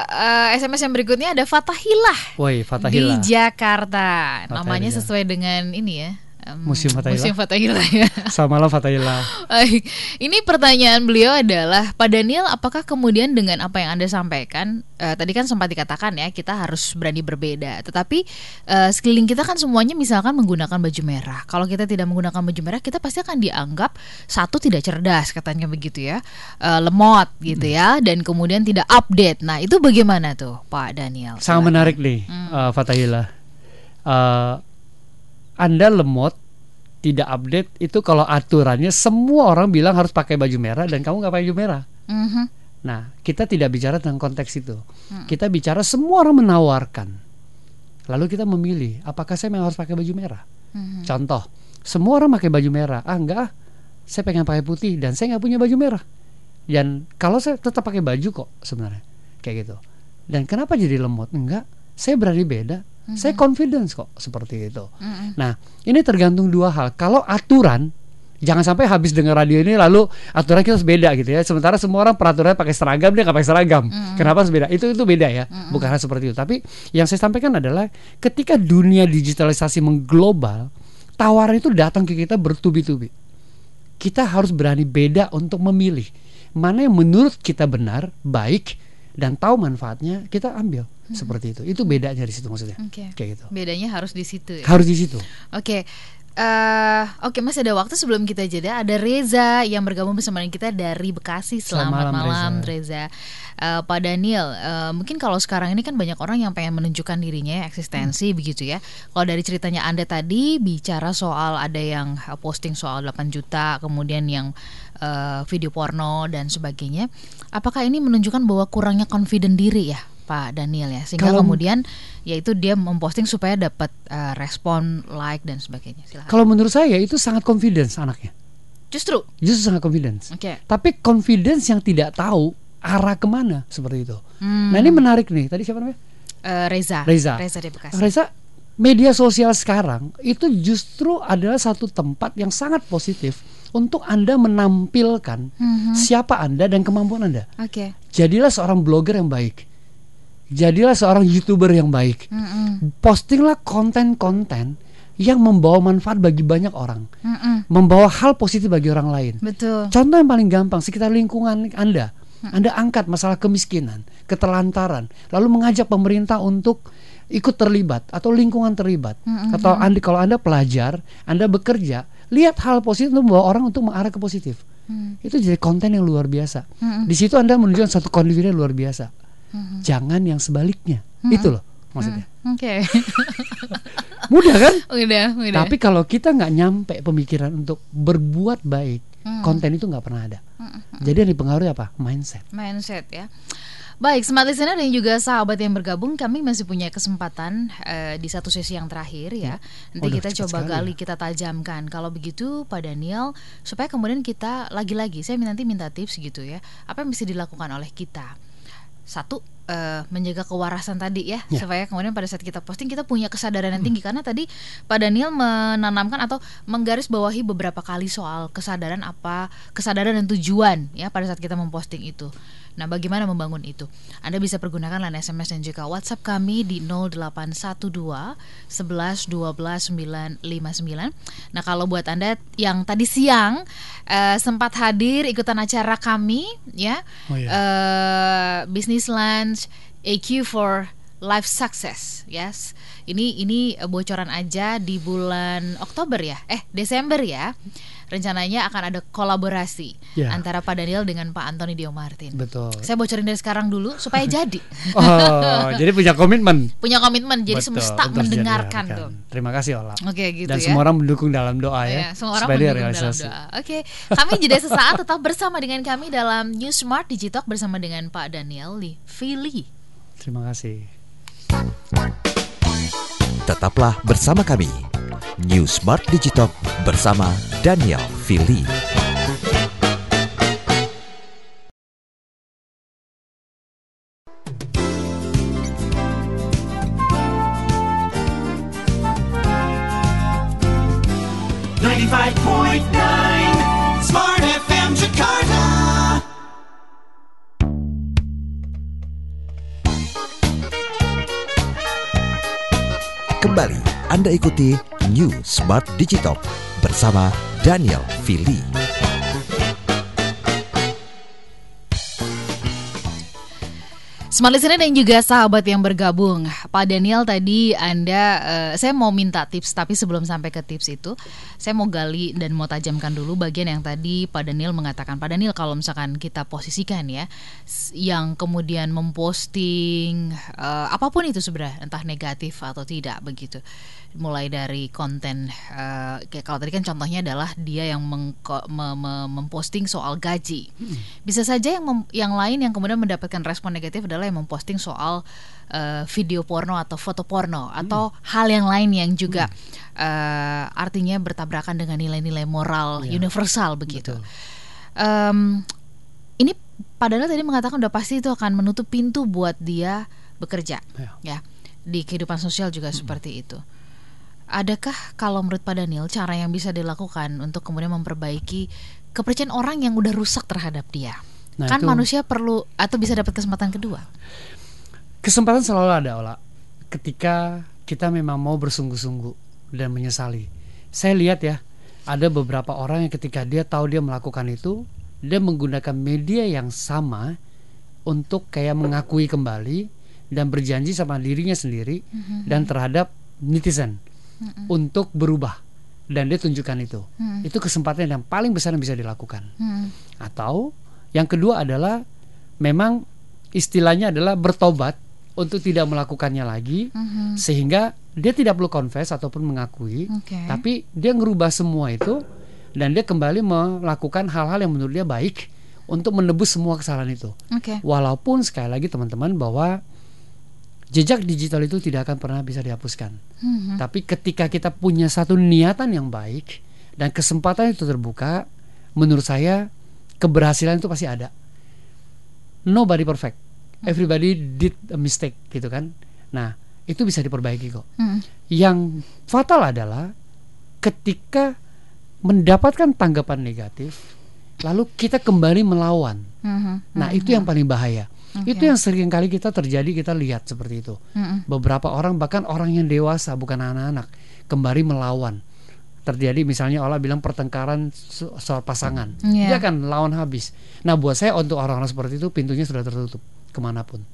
eh, SMS yang berikutnya ada Fatahilah Woi, Fatahillah. di Jakarta. Namanya Fatahillah. sesuai dengan ini ya. Em, Museum Fatahillah. Museum Fatahillah ya. Selamat malam Fatahillah. Baik. Ini pertanyaan beliau adalah Pak Daniel, apakah kemudian dengan apa yang anda sampaikan eh, tadi kan sempat dikatakan ya kita harus berani berbeda, tetapi eh, sekeliling kita kan semuanya misalkan menggunakan baju merah. Kalau kita tidak menggunakan baju merah, kita pasti akan dianggap satu tidak cerdas katanya begitu ya, Eh, lemot gitu ya, dan kemudian tidak update. Nah itu bagaimana tuh Pak Daniel? Sangat menarik nih, uh, Fatahillah. Uh, anda lemot tidak update itu kalau aturannya semua orang bilang harus pakai baju merah dan kamu nggak pakai baju merah. Mhm. Nah, kita tidak bicara tentang konteks itu. Kita bicara semua orang menawarkan. Lalu kita memilih, apakah saya memang harus pakai baju merah? Mhm. Contoh, semua orang pakai baju merah. Ah, enggak, ah. saya pengen pakai putih dan saya nggak punya baju merah. Dan kalau saya tetap pakai baju kok sebenarnya, kayak gitu. Dan kenapa jadi lemot? Enggak, saya berani beda. Saya confidence kok seperti itu. Mhm. Nah, ini tergantung dua hal. Kalau aturan, jangan sampai habis dengar radio ini lalu aturan kita harus beda gitu ya. Sementara semua orang peraturannya pakai seragam dia nggak pakai seragam. Kenapa harus beda? Itu itu beda ya. Bukan hal seperti itu. Tapi yang saya sampaikan adalah ketika dunia digitalisasi mengglobal, tawaran itu datang ke kita bertubi-tubi. Kita harus berani beda untuk memilih mana yang menurut kita benar, baik dan tahu manfaatnya kita ambil seperti itu. Itu bedanya di situ maksudnya. Oke. Kayak gitu. Bedanya harus di situ ya. Harus di situ. Oke. eh oke masih ada waktu sebelum kita jeda ada Reza yang bergabung bersama kita dari Bekasi Selamat selamat, malam, malam, Reza, Eh, Pak Daniel eh, mungkin kalau sekarang ini kan banyak orang yang pengen menunjukkan dirinya ya, eksistensi begitu ya kalau dari ceritanya anda tadi bicara soal ada yang posting soal 8 juta kemudian yang eh, video porno dan sebagainya apakah ini menunjukkan bahwa kurangnya confident diri ya Pak Daniel ya sehingga Kalau- kemudian yaitu dia memposting supaya dapat eh, respon like dan sebagainya silakan Kalau menurut saya itu sangat confidence anaknya. justru Justru sangat confidence. oke Tapi confidence yang tidak tahu arah ke mana seperti itu. Hmm. Nah ini menarik nih. Tadi siapa namanya? Eh, Reza Reza. Reza di Bekasi Reza, media sosial sekarang itu justru adalah satu tempat yang sangat positif untuk Anda menampilkan Mhm. siapa Anda dan kemampuan Anda. oke Jadilah seorang blogger yang baik. Jadilah seorang YouTuber yang baik. Mm-mm. Postinglah konten-konten yang membawa manfaat bagi banyak orang. Mm-mm. Membawa hal positif bagi orang lain. betul Contoh yang paling gampang sekitar lingkungan Anda. Anda angkat masalah kemiskinan, ketelantaran, lalu mengajak pemerintah untuk ikut terlibat atau lingkungan terlibat. Atau Anda kalau Anda pelajar, Anda bekerja, lihat hal positif untuk membawa orang untuk mengarah ke positif. Itu jadi konten yang luar biasa. Di situ Anda menunjukkan satu confidence luar biasa. Jangan yang sebaliknya. Itu loh maksudnya. oke Mudah kan? udah udah Tapi kalau kita nggak nyampe pemikiran untuk berbuat baik, Hmm. konten itu nggak pernah ada. Jadi yang dipengaruhi apa? Mindset. mindset ya. Baik, smart listener dan juga sahabat yang bergabung, kami masih punya kesempatan eh, di satu sesi yang terakhir ya. Nanti Waduh, kita coba sekali gali, kita tajamkan. Kalau begitu, Pak Daniel, supaya kemudian kita lagi-lagi, saya nanti minta tips gitu ya. Apa yang bisa dilakukan oleh kita? Satu, eh, menjaga kewarasan tadi ya, Ya. supaya kemudian pada saat kita posting kita punya kesadaran yang tinggi. Karena tadi Pak Daniel menanamkan atau menggarisbawahi beberapa kali soal kesadaran apa, kesadaran dan tujuan ya pada saat kita memposting itu. Nah, bagaimana membangun itu? Anda bisa pergunakan line SMS dan juga WhatsApp kami di 0812 11 12 959. Nah, kalau buat Anda yang tadi siang eh, sempat hadir ikutan acara kami ya, Oh, iya. eh, Business Lunch AQ for Life Success, yes. Ini ini bocoran aja di bulan Oktober ya, eh Desember ya. Rencananya akan ada kolaborasi Ya. antara Pak Daniel dengan Pak Antoni Dio Martin. Betul. Saya bocorin dari sekarang dulu supaya jadi. Oh, jadi punya komitmen. Punya komitmen jadi Betul, semesta mendengarkan tuh. Terima kasih Ola. Oke gitu Dan ya. semua orang mendukung dalam doa ya. Ya, semua orang supaya mendukung dalam realisasi. doa. Oke, kami jeda sesaat tetap bersama dengan kami dalam New Smart Digitalk bersama dengan Pak Daniel di Philly. Terima kasih. Tetaplah bersama kami. New Smart Digitalk bersama Daniel Fili. Ninety-five point nine Kembali Anda ikuti New Smart Digitalk bersama Daniel Fili. Smart listener dan juga sahabat yang bergabung, Pak Daniel tadi Anda, eh, saya mau minta tips, tapi sebelum sampai ke tips itu, saya mau gali dan mau tajamkan dulu bagian yang tadi Pak Daniel mengatakan, Pak Daniel kalau misalkan kita posisikan ya, yang kemudian memposting eh, apa pun itu sebenarnya, entah negatif atau tidak begitu, mulai dari konten, eh, kayak kalau tadi kan contohnya adalah dia yang mengko- me- me- memposting soal gaji, bisa saja yang mem- yang lain yang kemudian mendapatkan respon negatif adalah yang memposting soal eh, video porno atau foto porno atau hal yang lain yang juga eh, artinya bertabrakan dengan nilai-nilai moral universal begitu. Em, ini padahal tadi mengatakan udah pasti itu akan menutup pintu buat dia bekerja, Ya. ya di kehidupan sosial juga seperti itu. Adakah kalau menurut Pak Daniel cara yang bisa dilakukan untuk kemudian memperbaiki kepercayaan orang yang udah rusak terhadap dia? Nah, kan itu- manusia perlu atau bisa dapat kesempatan kedua. Kesempatan selalu ada, Ola. Ketika kita memang mau bersungguh-sungguh dan menyesali. Saya lihat ya, ada beberapa orang yang ketika dia tahu dia melakukan itu, dia menggunakan media yang sama untuk kayak mengakui kembali dan berjanji sama dirinya sendiri dan terhadap netizen untuk berubah dan dia tunjukkan itu. Itu kesempatan yang paling besar yang bisa dilakukan. Hmm. Atau yang kedua adalah memang istilahnya adalah bertobat untuk tidak melakukannya lagi Mhm. sehingga dia tidak perlu confess ataupun mengakui Oke. tapi dia ngerubah semua itu dan dia kembali melakukan hal-hal yang menurut dia baik untuk menebus semua kesalahan itu. Oke. Walaupun sekali lagi teman-teman bahwa jejak digital itu tidak akan pernah bisa dihapuskan. Mhm. Tapi ketika kita punya satu niatan yang baik dan kesempatan itu terbuka, menurut saya keberhasilan itu pasti ada. Nobody perfect. Everybody did a mistake gitu kan. Nah, itu bisa diperbaiki kok. Hmm. Yang fatal adalah ketika mendapatkan tanggapan negatif lalu kita kembali melawan. Mhm. Nah, itu yang paling bahaya. Oke. Itu yang sering kali kita terjadi kita lihat seperti itu Mhm. beberapa orang bahkan orang yang dewasa bukan anak-anak kembali melawan terjadi misalnya Allah bilang pertengkaran so- soal pasangan Iya. dia akan lawan habis nah buat saya untuk orang-orang seperti itu pintunya sudah tertutup ke mana pun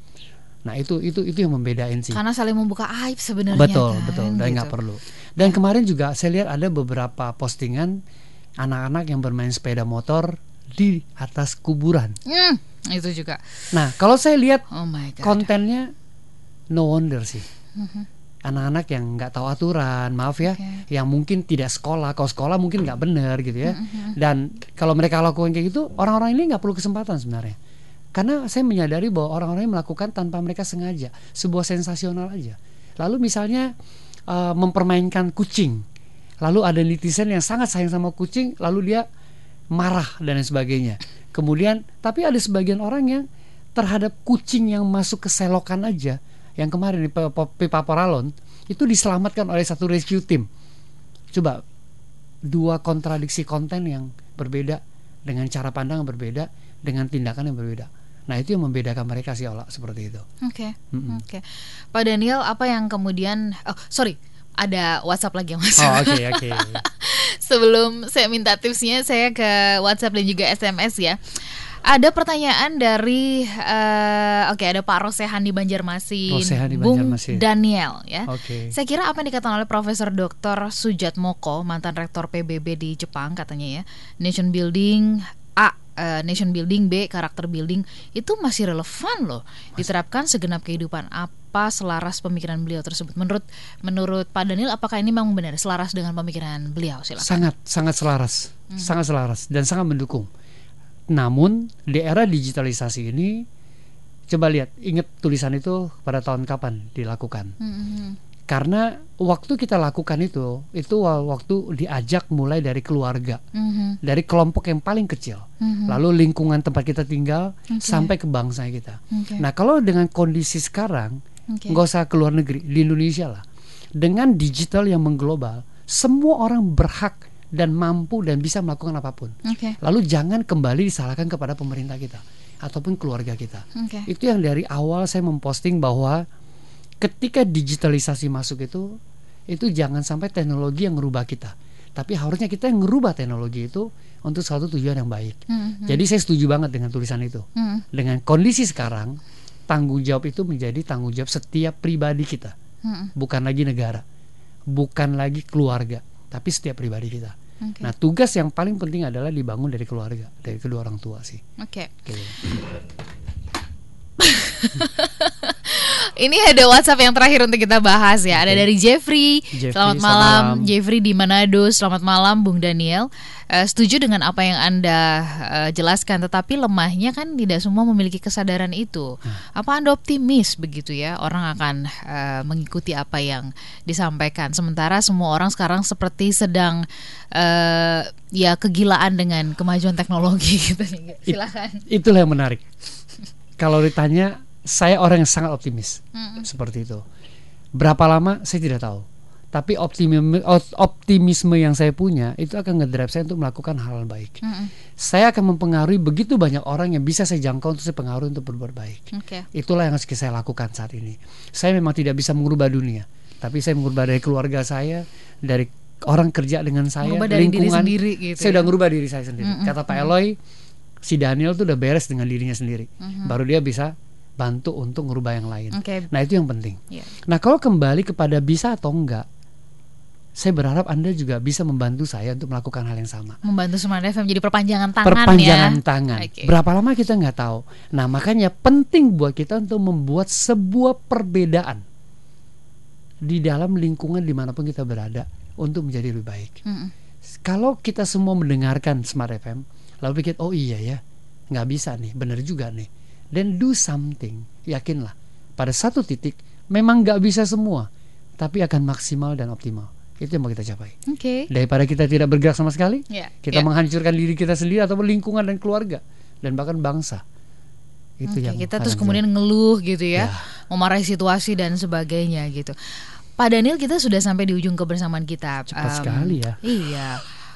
nah itu itu itu yang membedain sih Karena saling membuka aib sebenarnya. betul kan, betul dan gitu. nggak perlu dan kemarin juga saya lihat ada beberapa postingan anak-anak yang bermain sepeda motor di atas kuburan Hmm, itu juga. nah kalau saya lihat Oh my god. kontennya no wonder sih anak-anak yang nggak tahu aturan maaf ya Oke. yang mungkin tidak sekolah kalau sekolah mungkin nggak benar gitu ya. Dan kalau mereka lakukan kayak gitu orang-orang ini nggak perlu kesempatan sebenarnya. Karena saya menyadari bahwa orang-orang ini melakukan tanpa mereka sengaja sebuah sensasional aja. Lalu misalnya eh, mempermainkan kucing. Lalu ada netizen yang sangat sayang sama kucing lalu dia marah dan lain sebagainya. Kemudian tapi ada sebagian orang yang terhadap kucing yang masuk ke selokan aja yang kemarin di pipa paralon itu diselamatkan oleh satu rescue team coba dua kontradiksi konten yang berbeda dengan cara pandang yang berbeda dengan tindakan yang berbeda nah itu yang membedakan mereka sih olah seperti itu Oke. Mm-mm. Oke. Pak Daniel, apa yang kemudian oh, sorry, ada WhatsApp lagi yang masuk. oh oke oke Sebelum saya minta tipsnya, saya ke WhatsApp dan juga SMS ya. Ada pertanyaan dari eh, oke ada Pak Rosehan di Banjarmasin, Rosehan di Bung Banjarmasin. Daniel ya. Oke. Saya kira apa yang dikatakan oleh Profesor Dr. Sujat Moko, mantan rektor PBB di Jepang katanya ya, nation building A, eh, nation building B, karakter building itu masih relevan loh. Diterapkan segenap kehidupan apa selaras pemikiran beliau tersebut. Menurut menurut Pak Daniel apakah ini memang benar selaras dengan pemikiran beliau? Silakan. sangat sangat selaras sangat selaras dan sangat mendukung namun di era digitalisasi ini coba lihat ingat tulisan itu pada tahun kapan dilakukan Mhm. karena waktu kita lakukan itu itu wa- waktu diajak mulai dari keluarga Mhm. dari kelompok yang paling kecil Mhm. lalu lingkungan tempat kita tinggal Oke. sampai ke bangsa kita Oke. nah kalau dengan kondisi sekarang nggak usah ke luar negeri di Indonesia lah dengan digital yang mengglobal semua orang berhak dan mampu dan bisa melakukan apa pun Oke. lalu jangan kembali disalahkan kepada pemerintah kita ataupun keluarga kita Oke. itu yang dari awal saya memposting bahwa ketika digitalisasi masuk itu itu jangan sampai teknologi yang merubah kita tapi harusnya kita yang merubah teknologi itu untuk suatu tujuan yang baik Mhm. jadi saya setuju banget dengan tulisan itu Mhm. dengan kondisi sekarang tanggung jawab itu menjadi tanggung jawab setiap pribadi kita, Mm-mm. bukan lagi negara, bukan lagi keluarga, tapi setiap pribadi kita. Oke. Nah, tugas yang paling penting adalah dibangun dari keluarga, dari kedua orang tua sih. Oke. Gitu. Ini ada WhatsApp yang terakhir untuk kita bahas ya. Ada dari Jeffrey. Jeffrey, selamat selamat malam. Jeffrey di Manado. Selamat malam, Bung Daniel. Eh, setuju dengan apa yang anda eh, jelaskan, tetapi lemahnya kan tidak semua memiliki kesadaran itu. Apa anda optimis begitu ya? Orang akan eh, mengikuti apa yang disampaikan. Sementara semua orang sekarang seperti sedang eh, ya kegilaan dengan kemajuan teknologi gitu. Silakan. Itulah yang menarik. Kalau ditanya, saya orang yang sangat optimis. Mm-mm. Seperti itu. Berapa lama saya tidak tahu. Tapi optimisme optimisme yang saya punya itu akan ngedrive saya untuk melakukan hal, -hal baik. Mm-mm. Saya akan mempengaruhi begitu banyak orang yang bisa saya jangkau untuk saya pengaruhi untuk berbuat baik. Oke. Itulah yang harus saya lakukan saat ini. Saya memang tidak bisa mengubah dunia, tapi saya mengubah dari keluarga saya, dari orang kerja dengan saya, dari diri lingkungan. sendiri gitu saya ya. udah ngubah diri saya sendiri. Mm-mm, Kata Pak Eloy, si Daniel tuh udah beres dengan dirinya sendiri. Mhm. Baru dia bisa bantu untuk ngubah yang lain. Oke. Nah, itu yang penting. Iya. Nah, kalau kembali kepada bisa atau enggak, saya berharap Anda juga bisa membantu saya untuk melakukan hal yang sama. Membantu Smart FM jadi perpanjangan tangan Perpanjangan ya. tangan. Oke. Berapa lama kita nggak tahu. Nah, makanya penting buat kita untuk membuat sebuah perbedaan di dalam lingkungan di mana pun kita berada untuk menjadi lebih baik. Mm-mm. Kalau kita semua mendengarkan Smart FM, lalu pikir, oh iya ya, nggak bisa nih, bener juga nih. Then do something, yakinlah. Pada satu titik, memang nggak bisa semua, tapi akan maksimal dan optimal. Itu yang mau kita capai. Oke. Daripada kita tidak bergerak sama sekali, Ya. kita ya. menghancurkan diri kita sendiri ataupun lingkungan dan keluarga dan bahkan bangsa. Itu Oke, yang kita terus kemudian ngeluh gitu ya, Ya. memarahi situasi dan sebagainya gitu. Pak Daniel kita sudah sampai di ujung kebersamaan kita. Cepat Em, sekali ya. Iya.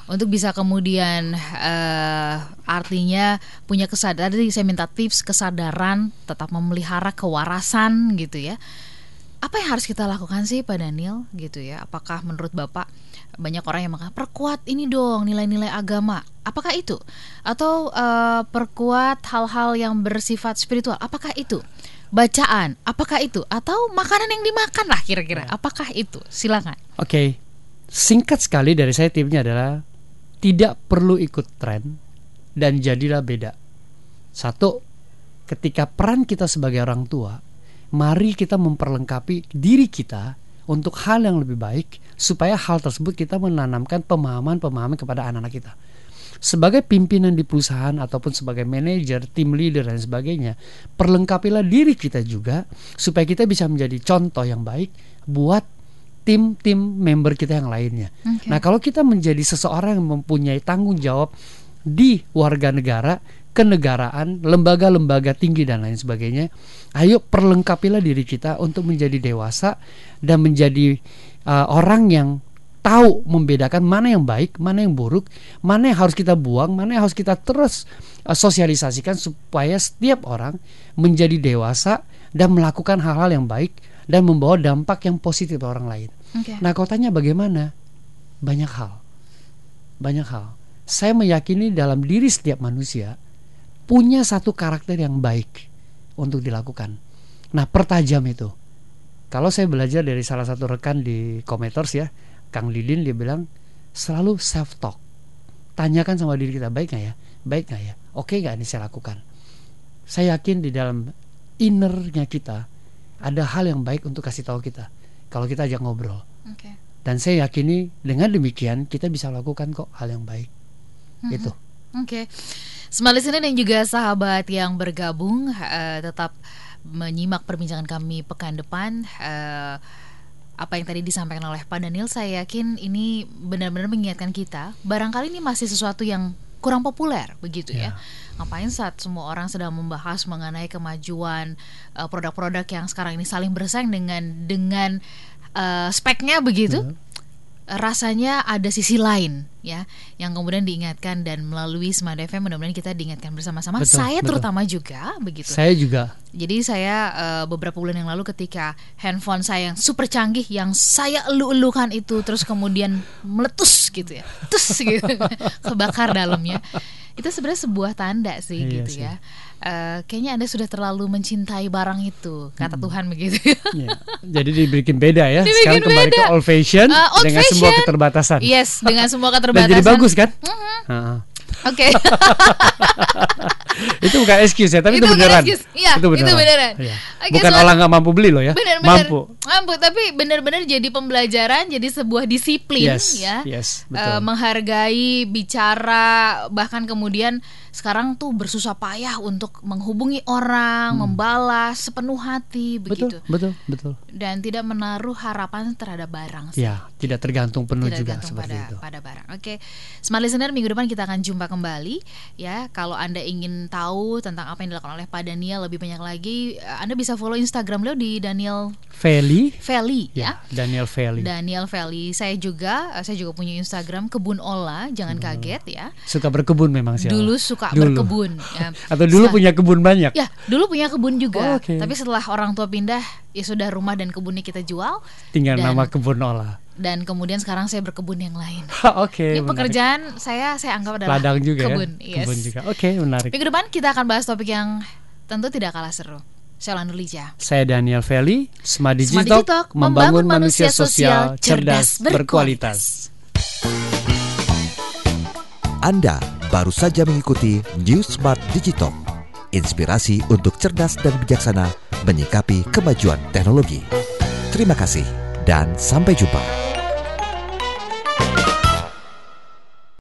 Untuk bisa kemudian eh, artinya punya kesadaran, tadi saya minta tips kesadaran, tetap memelihara kewarasan gitu ya. Apa yang harus kita lakukan sih Pak Daniel gitu ya? Apakah menurut Bapak banyak orang yang mengatakan perkuat ini dong nilai-nilai agama. Apakah itu? Atau eh, perkuat hal-hal yang bersifat spiritual? Apakah itu? Bacaan? Apakah itu? Atau makanan yang dimakan lah kira-kira? Apakah itu? Silakan. Oke, singkat sekali dari saya tipsnya adalah tidak perlu ikut tren dan jadilah beda. Satu, ketika peran kita sebagai orang tua, mari kita memperlengkapi diri kita untuk hal yang lebih baik supaya hal tersebut kita menanamkan pemahaman-pemahaman kepada anak-anak kita. Sebagai pimpinan di perusahaan ataupun sebagai manajer, tim leader dan sebagainya, perlengkapilah diri kita juga supaya kita bisa menjadi contoh yang baik buat tim-tim member kita yang lainnya. Oke. Nah, kalau kita menjadi seseorang yang mempunyai tanggung jawab di warga negara, kenegaraan, lembaga-lembaga tinggi dan lain sebagainya, ayo perlengkapilah diri kita untuk menjadi dewasa dan menjadi uh, orang yang tahu membedakan mana yang baik, mana yang buruk, mana yang harus kita buang, mana yang harus kita terus uh, sosialisasikan supaya setiap orang menjadi dewasa dan melakukan hal-hal yang baik dan membawa dampak yang positif ke orang lain. Oke. Nah, kau tanya bagaimana? Banyak hal. Banyak hal. Saya meyakini dalam diri setiap manusia punya satu karakter yang baik untuk dilakukan. Nah, pertajam itu. Kalau saya belajar dari salah satu rekan di Kometors ya, Kang Didin dia bilang selalu self talk. Tanyakan sama diri kita baik nggak ya, baik nggak ya, oke nggak ini saya lakukan. Saya yakin di dalam innernya kita ada hal yang baik untuk kasih tahu kita. Kalau kita ajak ngobrol. Oke. Dan saya yakini dengan demikian kita bisa lakukan kok hal yang baik. Itu. Oke. Smart listener dan juga sahabat yang bergabung eh, tetap menyimak perbincangan kami pekan depan. Eh, apa yang tadi disampaikan oleh Pak Daniel, saya yakin ini benar-benar mengingatkan kita. Barangkali ini masih sesuatu yang kurang populer, begitu ya. Ya. Ngapain saat semua orang sedang membahas mengenai kemajuan eh, produk-produk yang sekarang ini saling bersaing dengan dengan eh, speknya begitu rasanya ada sisi lain ya yang kemudian diingatkan dan melalui Smart FM mudah-mudahan kita diingatkan bersama-sama Betul, saya betul. terutama juga begitu Saya juga jadi saya eh, beberapa bulan yang lalu ketika handphone saya yang super canggih yang saya elu-elukan itu terus kemudian meletus gitu ya terus gitu kebakar dalamnya itu sebenarnya sebuah tanda sih Iya gitu sih. ya. Eh, kayaknya anda sudah terlalu mencintai barang itu kata Tuhan begitu. Ya, Jadi dibikin beda ya. Dibikin Sekarang kembali beda. ke old fashion Eh, old dengan semua fashion. keterbatasan. yes dengan semua Dan keterbatasan. jadi bagus kan? Mhm. Heeh. Oke. itu bukan excuse ya, tapi itu, Itu beneran. Iya, itu beneran. Iya. Oke, Bukan soal- orang nggak mampu beli loh ya. Benar-benar Mampu. mampu tapi benar-benar jadi pembelajaran jadi sebuah disiplin Yes, ya yes, Eh, betul. menghargai bicara bahkan kemudian sekarang tuh bersusah payah untuk menghubungi orang membalas sepenuh hati begitu Hmm. Betul, betul, betul. dan tidak menaruh harapan terhadap barang sih. Ya, tidak tergantung penuh tidak juga tergantung seperti pada itu. pada barang. Oke, smart listener minggu depan kita akan jumpa kembali ya. Kalau anda ingin tahu tentang apa yang dilakukan oleh Pak Daniel lebih banyak lagi, eh, anda bisa follow Instagram beliau di Daniel Feli, Valley ya. ya, Daniel Feli. Daniel Valley. Saya juga, eh, saya juga punya Instagram Kebun Ola. Hmm. Jangan kaget ya. Suka berkebun memang sih. Dulu suka Dulu. berkebun. ya. Atau dulu Setelah- punya kebun banyak. Ya, dulu punya kebun juga. Oh, oke. Tapi setelah orang tua pindah, ya sudah rumah dan kebunnya kita jual. Tinggal Dan- nama kebun olah. Dan kemudian sekarang saya berkebun yang lain. Oke, Ini menarik. pekerjaan saya saya anggap adalah ladang juga kebun. ya. Yes. Kebun juga. Oke, menarik. Minggu depan kita akan bahas topik yang tentu tidak kalah seru. Saya Landa Lija. Saya Daniel Feli, Smart Smart Digital, Digital, membangun manusia sosial cerdas berkualitas. Anda baru saja mengikuti New Smart Digital. Inspirasi untuk cerdas dan bijaksana menyikapi kemajuan teknologi. Terima kasih dan sampai jumpa.